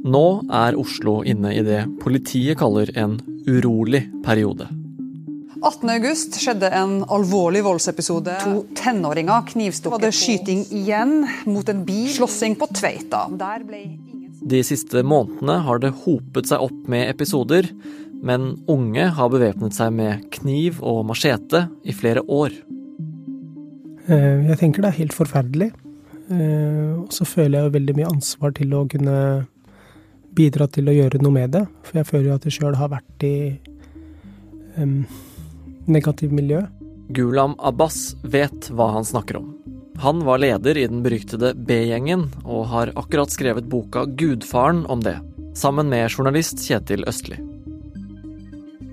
Nå er Oslo inne i det politiet kaller en urolig periode. 18.8 skjedde en alvorlig voldsepisode. To tenåringer knivstukket. Var det skyting igjen mot en bil? Slåssing på Tveita. Der ble ingen... De siste månedene har det hopet seg opp med episoder, men unge har bevæpnet seg med kniv og machete i flere år. Eh, jeg tenker det er helt forferdelig. Eh, og så føler jeg veldig mye ansvar til å kunne bidra til å gjøre noe med det. For jeg føler jo at jeg sjøl har vært i um, negativt miljø. Gulam Abbas vet hva han snakker om. Han var leder i den beryktede B-gjengen, og har akkurat skrevet boka 'Gudfaren' om det, sammen med journalist Kjetil Østli.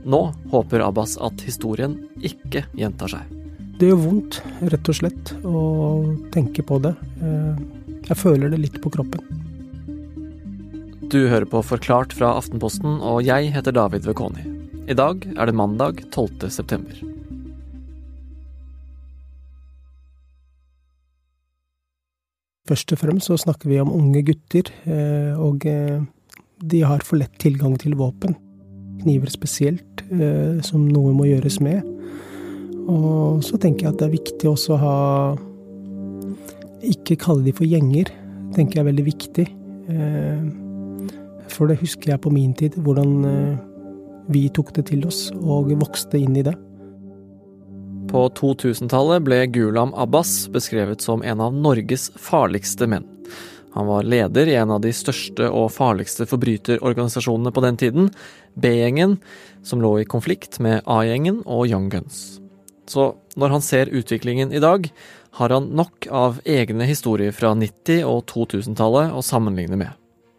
Nå håper Abbas at historien ikke gjentar seg. Det gjør vondt, rett og slett, å tenke på det. Eh, jeg føler det litt på kroppen. Du hører på Forklart fra Aftenposten, og jeg heter David Vekoni. I dag er det mandag 12. september. Først og fremst så snakker vi om unge gutter, eh, og eh, de har for lett tilgang til våpen. Kniver spesielt, eh, som noe må gjøres med. Og så tenker jeg at det er viktig også å ha Ikke kalle de for gjenger, tenker jeg er veldig viktig. For det husker jeg på min tid, hvordan eh, vi tok det til oss og vokste inn i det. På 2000-tallet ble Gulam Abbas beskrevet som en av Norges farligste menn. Han var leder i en av de største og farligste forbryterorganisasjonene på den tiden, B-gjengen, som lå i konflikt med A-gjengen og Young Guns. Så når han ser utviklingen i dag, har han nok av egne historier fra 90- og 2000-tallet å sammenligne med.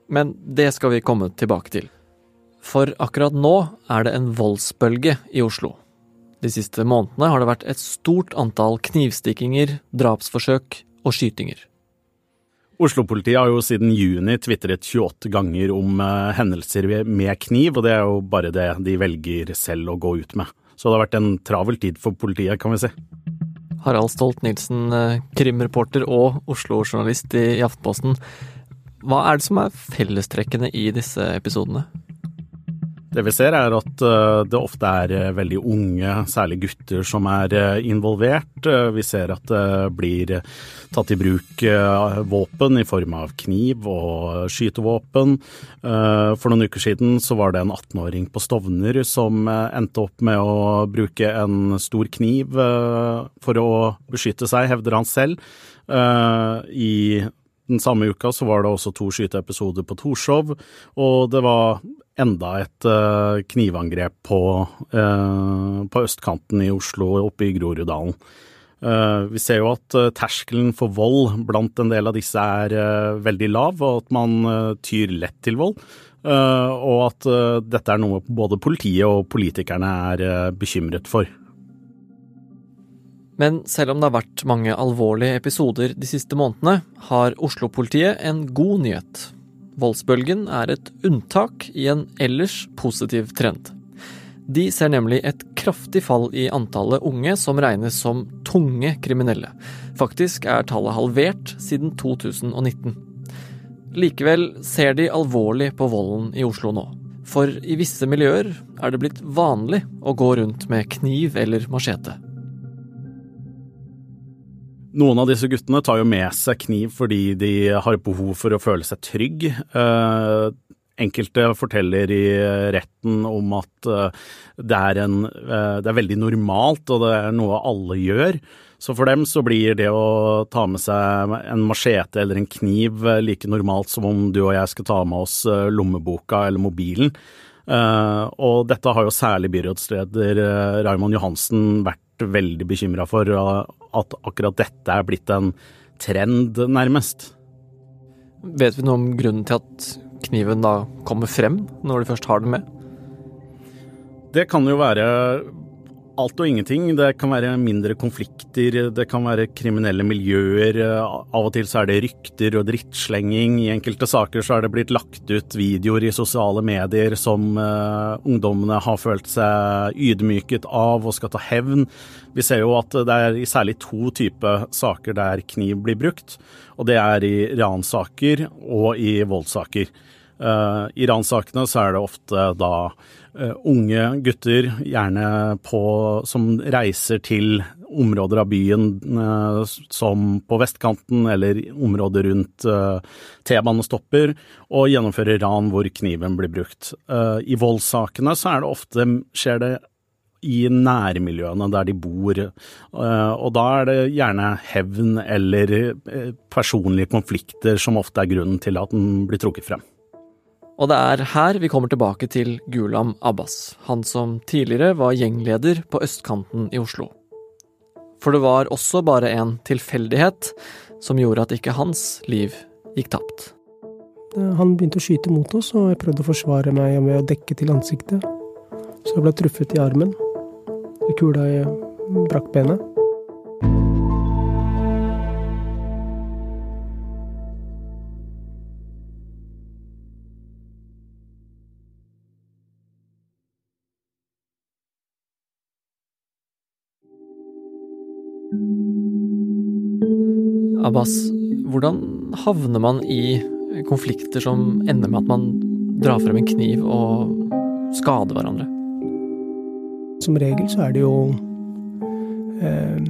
Men det skal vi komme tilbake til. For akkurat nå er det en voldsbølge i Oslo. De siste månedene har det vært et stort antall knivstikkinger, drapsforsøk og skytinger. Oslo-politiet har jo siden juni tvitret 28 ganger om uh, hendelser med kniv, og det er jo bare det de velger selv å gå ut med. Så det har vært en travel tid for politiet, kan vi si. Harald Stolt-Nielsen, eh, krimreporter og Oslo-journalist i Aftenposten. Hva er det som er fellestrekkene i disse episodene? Det vi ser er at eh, det ofte er eh, veldig unge, særlig gutter, som er eh, involvert. Vi ser at det blir tatt i bruk våpen i form av kniv og skytevåpen. For noen uker siden så var det en 18-åring på Stovner som endte opp med å bruke en stor kniv for å beskytte seg, hevder han selv. I den samme uka så var det også to skyteepisoder på Torshov, og det var enda et uh, knivangrep på, uh, på, østkanten i Oslo, oppe i Groruddalen. Uh, vi ser jo at terskelen for vold blant en del av disse er veldig lav, og at man tyr lett til vold. og at dette er noe både politiet og politikerne er bekymret for. Men selv om det har vært mange alvorlige episoder de siste månedene, har Oslo-politiet en god nyhet. Voldsbølgen er et unntak i en ellers positiv trend. De ser nemlig et kraftig fall i antallet unge som regnes som tunge kriminelle. Faktisk er tallet halvert siden 2019. Likevel ser de alvorlig på volden i Oslo nå. For i visse miljøer er det blitt vanlig å gå rundt med kniv eller machete. Noen av disse guttene tar jo med seg kniv fordi de har behov for å føle seg trygg. Eh, enkelte forteller i retten om at eh, det er, en, eh, det er veldig normalt, og det er noe alle gjør. Så for dem så blir det å ta med seg en machete eller en kniv like normalt som om du og jeg skal ta med oss lommeboka eller mobilen. og dette har jo særlig byrådsleder Raymond Johansen vært veldig bekymra for at akkurat dette er blitt en trend, nærmest. Vet vi noe om grunnen til at kniven da kommer frem, når de først har den med? Det kan jo være alt og ingenting. Det kan være mindre konflikter, det kan være kriminelle miljøer. Av og til så er det rykter og drittslenging. I enkelte saker så er det blitt lagt ut videoer i sosiale medier som uh, ungdommene har følt seg ydmyket av og skal ta hevn. Vi ser jo at det er særlig to typer saker der kniv blir brukt, og det er i ransaker og i voldssaker. I ransakene så er det ofte da unge gutter, gjerne på, som reiser til områder av byen som på vestkanten eller områder rundt T-banestopper, og gjennomfører ran hvor kniven blir brukt. I voldssakene så er det ofte, skjer det i nærmiljøene der de bor. Eh, og da er det gjerne hevn eller eh, personlige konflikter som ofte er grunnen til at den blir trukket frem. Og det er her vi kommer tilbake til Gulam Abbas, han som tidligere var gjengleder på østkanten i Oslo. For det var også bare en tilfeldighet som gjorde at ikke hans liv gikk tapt. Han begynte å skyte mot oss, og jeg prøvde å forsvare meg med å dekke til ansiktet. Så jeg ble truffet i armen. Kula brakk benet. Abbas, hvordan havner man i konflikter som ender med at man drar frem en kniv og skader hverandre? Som regel så er det jo eh,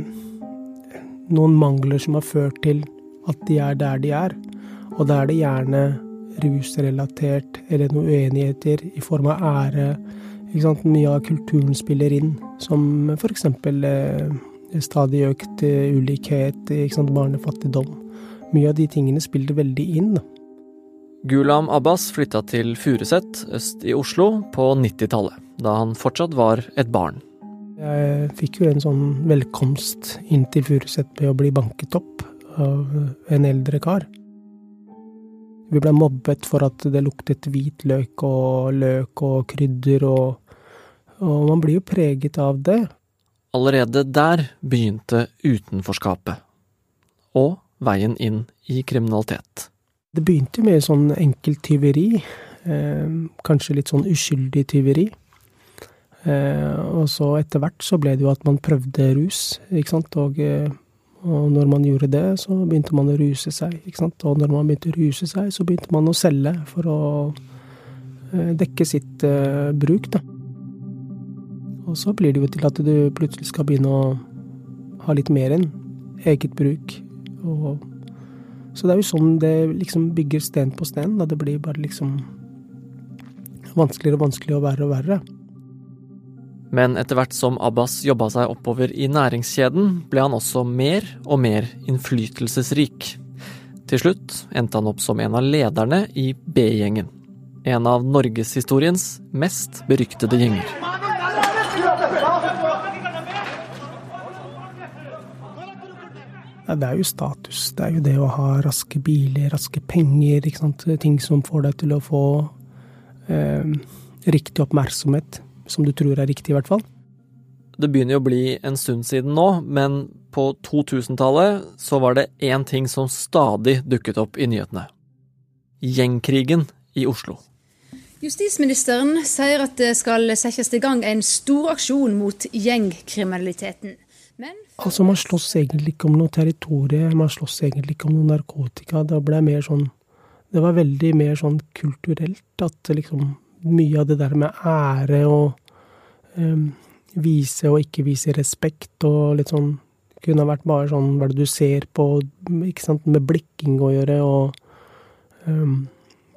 noen mangler som har ført til at de er der de er. Og da er det gjerne rusrelatert eller noen uenigheter i form av ære. Mye av kulturen spiller inn, som f.eks. Eh, stadig økt eh, ulikhet, barnefattigdom. Mye av de tingene spiller veldig inn. Gulam Abbas flytta til Furuset øst i Oslo på 90-tallet da han fortsatt var et barn. Jeg fikk jo en sånn velkomst inn til Furuset ved å bli banket opp av en eldre kar. Vi ble mobbet for at det luktet hvitløk og løk og krydder, og, og man blir jo preget av det. Allerede der begynte utenforskapet. Og veien inn i kriminalitet. Det begynte med sånn enkelt tyveri. Eh, kanskje litt sånn uskyldig tyveri. Eh, og så etter hvert så ble det jo at man prøvde rus, ikke sant. Og, eh, og, når man gjorde det, så begynte man å ruse seg, ikke sant. Og når man begynte å ruse seg, så begynte man å selge for å eh, dekke sitt eh, bruk, da. Og så blir det jo til at du plutselig skal begynne å ha litt mer enn eget bruk. Og, så det er jo sånn det liksom bygger sten på sten. Da det blir bare liksom vanskeligere og vanskeligere og verre og verre. Men etter hvert som Abbas jobba seg oppover i næringskjeden, ble han også mer og mer innflytelsesrik. Til slutt endte han opp som en av lederne i B-gjengen. En av norgeshistoriens mest beryktede gjenger. Det er jo status. Det er jo det å ha raske biler, raske penger, ting som får deg til å få eh, riktig oppmerksomhet som du tror er riktig, i hvert fall. Det begynner jo å bli en stund siden nå, men på 2000-tallet så var det én ting som stadig dukket opp i nyhetene. Gjengkrigen i Oslo. Justisministeren sier at det skal settes i gang en stor aksjon mot gjengkriminaliteten. Men Altså, man slåss egentlig ikke om noe territorium, man slåss egentlig ikke om noe narkotika. Det ble mer sånn Det var veldig mer sånn kulturelt at liksom mye av det der med ære og um, vise og ikke vise respekt og litt sånn Kunne vært bare sånn hva er det du ser på, ikke sant, med blikking å gjøre og um,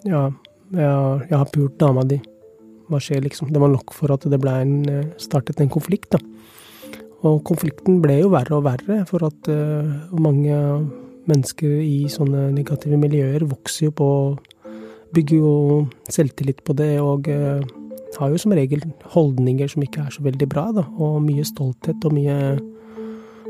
Ja, jeg, jeg har pult dama di. Hva skjer, liksom? Det var nok for at det ble en, eh, startet en konflikt, da. Og konflikten ble jo verre og verre, for at uh, mange mennesker i sånne negative miljøer vokser jo på bygger jo selvtillit på det, og uh, har jo som regel holdninger som ikke er så veldig bra, da, og mye stolthet og mye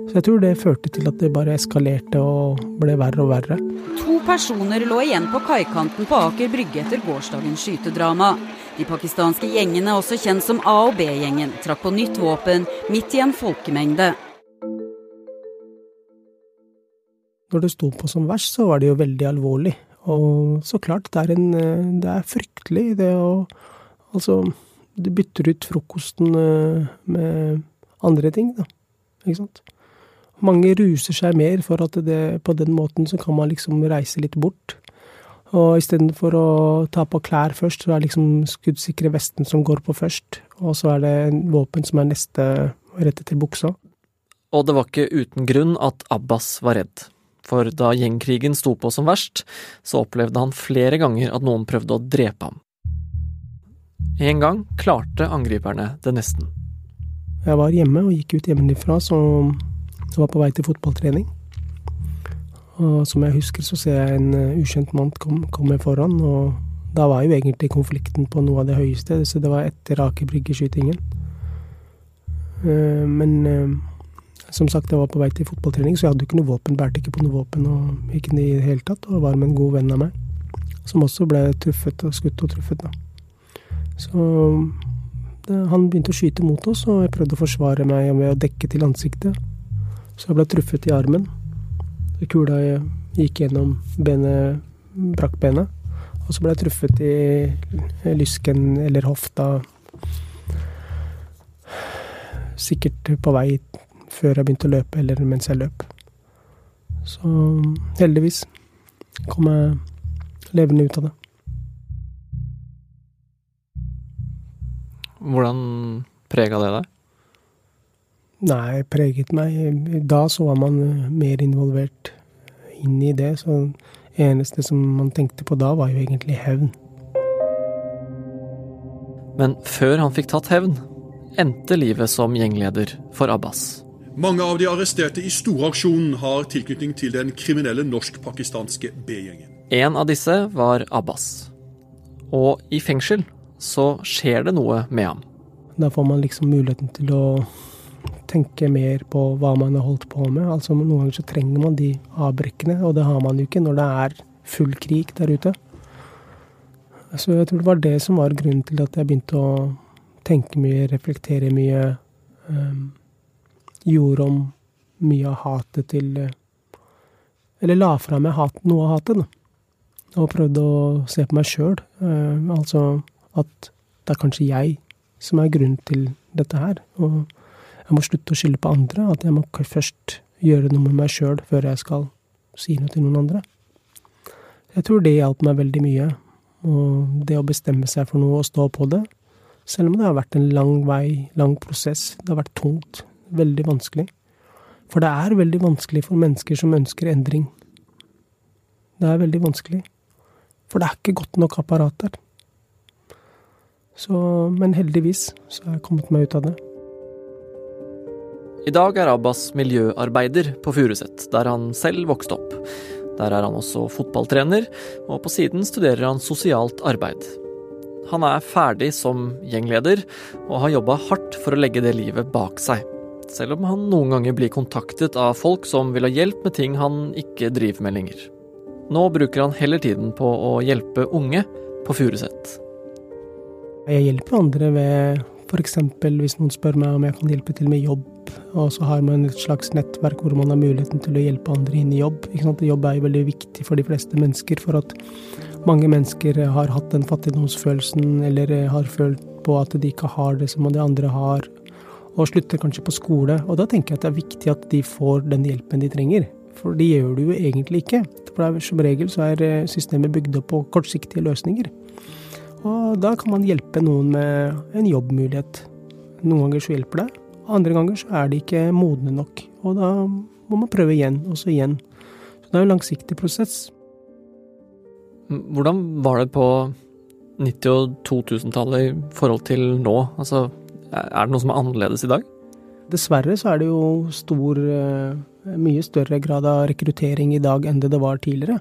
Så jeg tror det førte til at det bare eskalerte og ble verre og verre. To personer lå igjen på kaikanten på Aker Brygge etter gårsdagens skytedrama. De pakistanske gjengene, også kjent som A- og B-gjengen, trakk på nytt våpen midt i en folkemengde. Når det sto på som verst, så var det jo veldig alvorlig. Og så klart, det er, en, det er fryktelig, det å Altså, du bytter ut frokosten eh, med andre ting, da. Ikke sant. Mange ruser seg mer, for at det, på den måten så kan man liksom reise litt bort. Og istedenfor å ta på klær først, så er det liksom skuddsikre vesten som går på først. Og så er det en våpen som er neste rett etter buksa. Og det var ikke uten grunn at Abbas var redd. For da gjengkrigen sto på som verst, så opplevde han flere ganger at noen prøvde å drepe ham. En gang klarte angriperne det nesten. Jeg var hjemme og gikk ut hjemmefra, så jeg var på vei til fotballtrening. Og som jeg husker, så ser jeg en uh, ukjent mann komme kom foran, og da var jo egentlig konflikten på noe av det høyeste, så det var etter Aker Brygge-skytingen. Uh, men uh, som sagt, jeg var på vei til fotballtrening, så jeg hadde jo ikke noe våpen, bærte ikke på noe våpen og ikke i det hele tatt, og var med en god venn av meg, som også ble truffet og skutt og truffet, da. Så det, han begynte å skyte mot oss, og jeg prøvde å forsvare meg ved å dekke til ansiktet. Så jeg ble truffet i armen. Kula gikk gjennom benet, brakk benet. Og så ble jeg truffet i lysken eller hofta. Sikkert på vei før jeg begynte å løpe, eller mens jeg løp. Så heldigvis kom jeg levende ut av det. Hvordan prega det deg? Nei, preget meg Da så var man mer involvert inn i det, så det eneste som man tenkte på da, var jo egentlig hevn. Men før han fikk tatt hevn, endte livet som gjengleder for Abbas. Mange av de arresterte i storaksjonen har tilknytning til den kriminelle norsk-pakistanske B-gjengen. En av disse var Abbas. Og i fengsel så skjer det noe med ham. Da får man liksom muligheten til å tenke mer på hva man har holdt på med. Altså Noen ganger så trenger man de avbrekkene, og det har man jo ikke når det er full krig der ute. Så jeg tror det var det som var grunnen til at jeg begynte å tenke mye, reflektere mye. Um, gjorde om mye av hatet til Eller la fra meg hat, noe av hatet, da. Og prøvde å se på meg sjøl. Uh, altså at det er kanskje jeg som er grunnen til dette her. Og jeg må slutte å skylde på andre. At jeg må først gjøre noe med meg sjøl før jeg skal si noe til noen andre. Jeg tror det hjalp meg veldig mye. Og det å bestemme seg for noe og stå på det. Selv om det har vært en lang vei, lang prosess. Det har vært tungt. Veldig vanskelig. For det er veldig vanskelig for mennesker som ønsker endring. Det er veldig vanskelig. For det er ikke godt nok apparat der. Så, men heldigvis så har jeg kommet meg ut av det. I dag er Abbas miljøarbeider på Furuset, der han selv vokste opp. Der er han også fotballtrener, og på siden studerer han sosialt arbeid. Han er ferdig som gjengleder, og har jobba hardt for å legge det livet bak seg. Selv om han noen ganger blir kontaktet av folk som vil ha hjelp med ting han ikke driver med lenger. Nå bruker han heller tiden på å hjelpe unge på Furuset. Jeg hjelper andre ved f.eks. hvis noen spør meg om jeg kan hjelpe til med jobb, og så har man et slags nettverk hvor man har muligheten til å hjelpe andre inn i jobb. Jobb er jo veldig viktig for de fleste mennesker, for at mange mennesker har hatt den fattigdomsfølelsen, eller har følt på at de ikke har det som de andre har, og slutter kanskje på skole. Og da tenker jeg at det er viktig at de får den hjelpen de trenger. For det gjør du jo egentlig ikke. For som regel så er systemet bygd opp på kortsiktige løsninger. Og da kan man hjelpe noen med en jobbmulighet. Noen ganger så hjelper det, andre ganger så er de ikke modne nok. Og da må man prøve igjen, og så igjen. Så det er jo en langsiktig prosess. Hvordan var det på 90- og 2000-tallet i forhold til nå? Altså, er det noe som er annerledes i dag? Dessverre så er det jo stor, eh, mye større grad av rekruttering i dag enn det det var tidligere.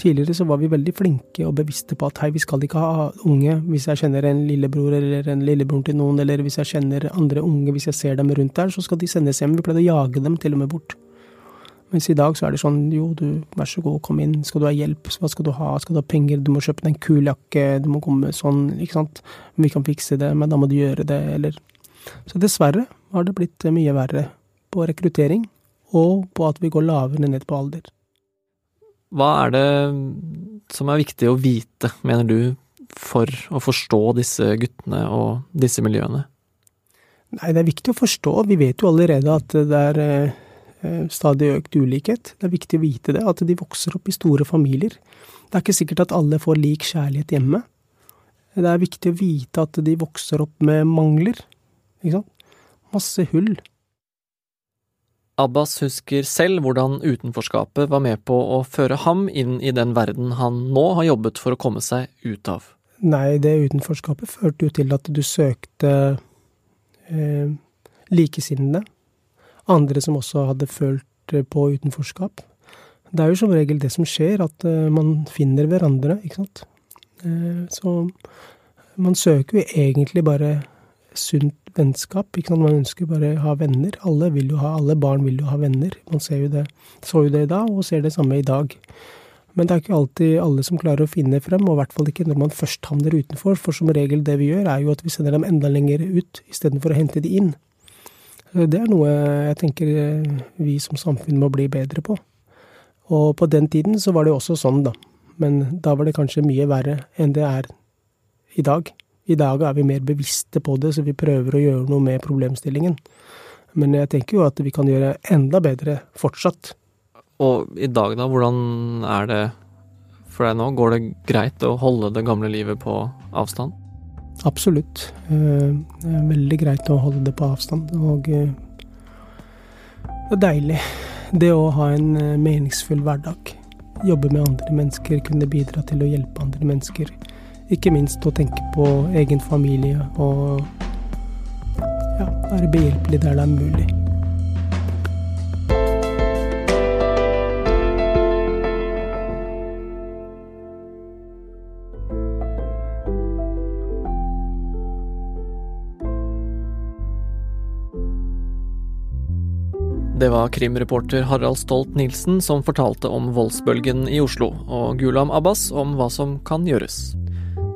Tidligere så var vi veldig flinke og bevisste på at hei, vi skal ikke ha unge hvis jeg kjenner en lillebror eller en lillebror til noen, eller hvis jeg kjenner andre unge, hvis jeg ser dem rundt der, så skal de sendes hjem. Vi pleide å jage dem til og med bort. Mens i dag så er det sånn jo, du, vær så god, kom inn, skal du ha hjelp, hva skal du ha, skal du ha penger, du må kjøpe deg en kul jakke, du må komme sånn, ikke sant, vi kan fikse det, men da må du gjøre det, eller. Så dessverre har det blitt mye verre på rekruttering, og på at vi går lavere ned på alder. Hva er det som er viktig å vite, mener du, for å forstå disse guttene og disse miljøene? Nei, det er viktig å forstå. Vi vet jo allerede at det er eh, stadig økt ulikhet. Det er viktig å vite det, at de vokser opp i store familier. Det er ikke sikkert at alle får lik kjærlighet hjemme. Det er viktig å vite at de vokser opp med mangler. Ikke sant? Masse hull. Abbas husker selv hvordan utenforskapet var med på å føre ham inn i den verden han nå har jobbet for å komme seg ut av. Nei, det utenforskapet førte jo til at du søkte eh, likesinnede. Andre som også hadde følt på utenforskap. Det er jo som regel det som skjer, at eh, man finner hverandre, ikke sant. Eh, så man søker jo egentlig bare sunt vennskap. Ikke sant? Man ønsker bare å ha venner. Alle vil jo ha, alle barn vil jo ha venner. Man ser jo det, så jo det da, og ser det samme i dag. Men det er ikke alltid alle som klarer å finne frem, og i hvert fall ikke når man først havner utenfor. For som regel det vi gjør, er jo at vi sender dem enda lenger ut, istedenfor å hente de inn. Det er noe jeg tenker vi som samfunn må bli bedre på. Og på den tiden så var det jo også sånn, da. Men da var det kanskje mye verre enn det er i dag. I dag er vi mer bevisste på det, så vi prøver å gjøre noe med problemstillingen. Men jeg tenker jo at vi kan gjøre enda bedre fortsatt. Og i dag, da, hvordan er det for deg nå? Går det greit å holde det gamle livet på avstand? Absolutt. Eh, det er veldig greit å holde det på avstand. Og eh, det er deilig, det å ha en eh, meningsfull hverdag. Jobbe med andre mennesker, kunne bidra til å hjelpe andre mennesker ikke minst å tenke på egen familie og ja, være behjelpelig der det er mulig. Det var krimreporter Harald Stolt-Nielsen som fortalte om voldsbølgen i Oslo, og Gulam Abbas om hva som kan gjøres.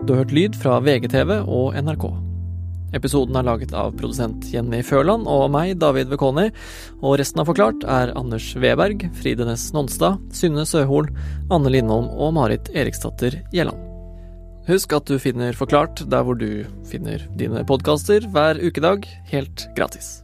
Du har hørt lyd fra VGTV og NRK. Episoden er laget av produsent Jenny Førland og meg, David Vekoni, og resten av Forklart er Anders Weberg, Fride Næss Nonstad, Synne Søhol, Anne Lindholm og Marit Eriksdatter Gjelland. Husk at du finner Forklart der hvor du finner dine podkaster hver ukedag, helt gratis.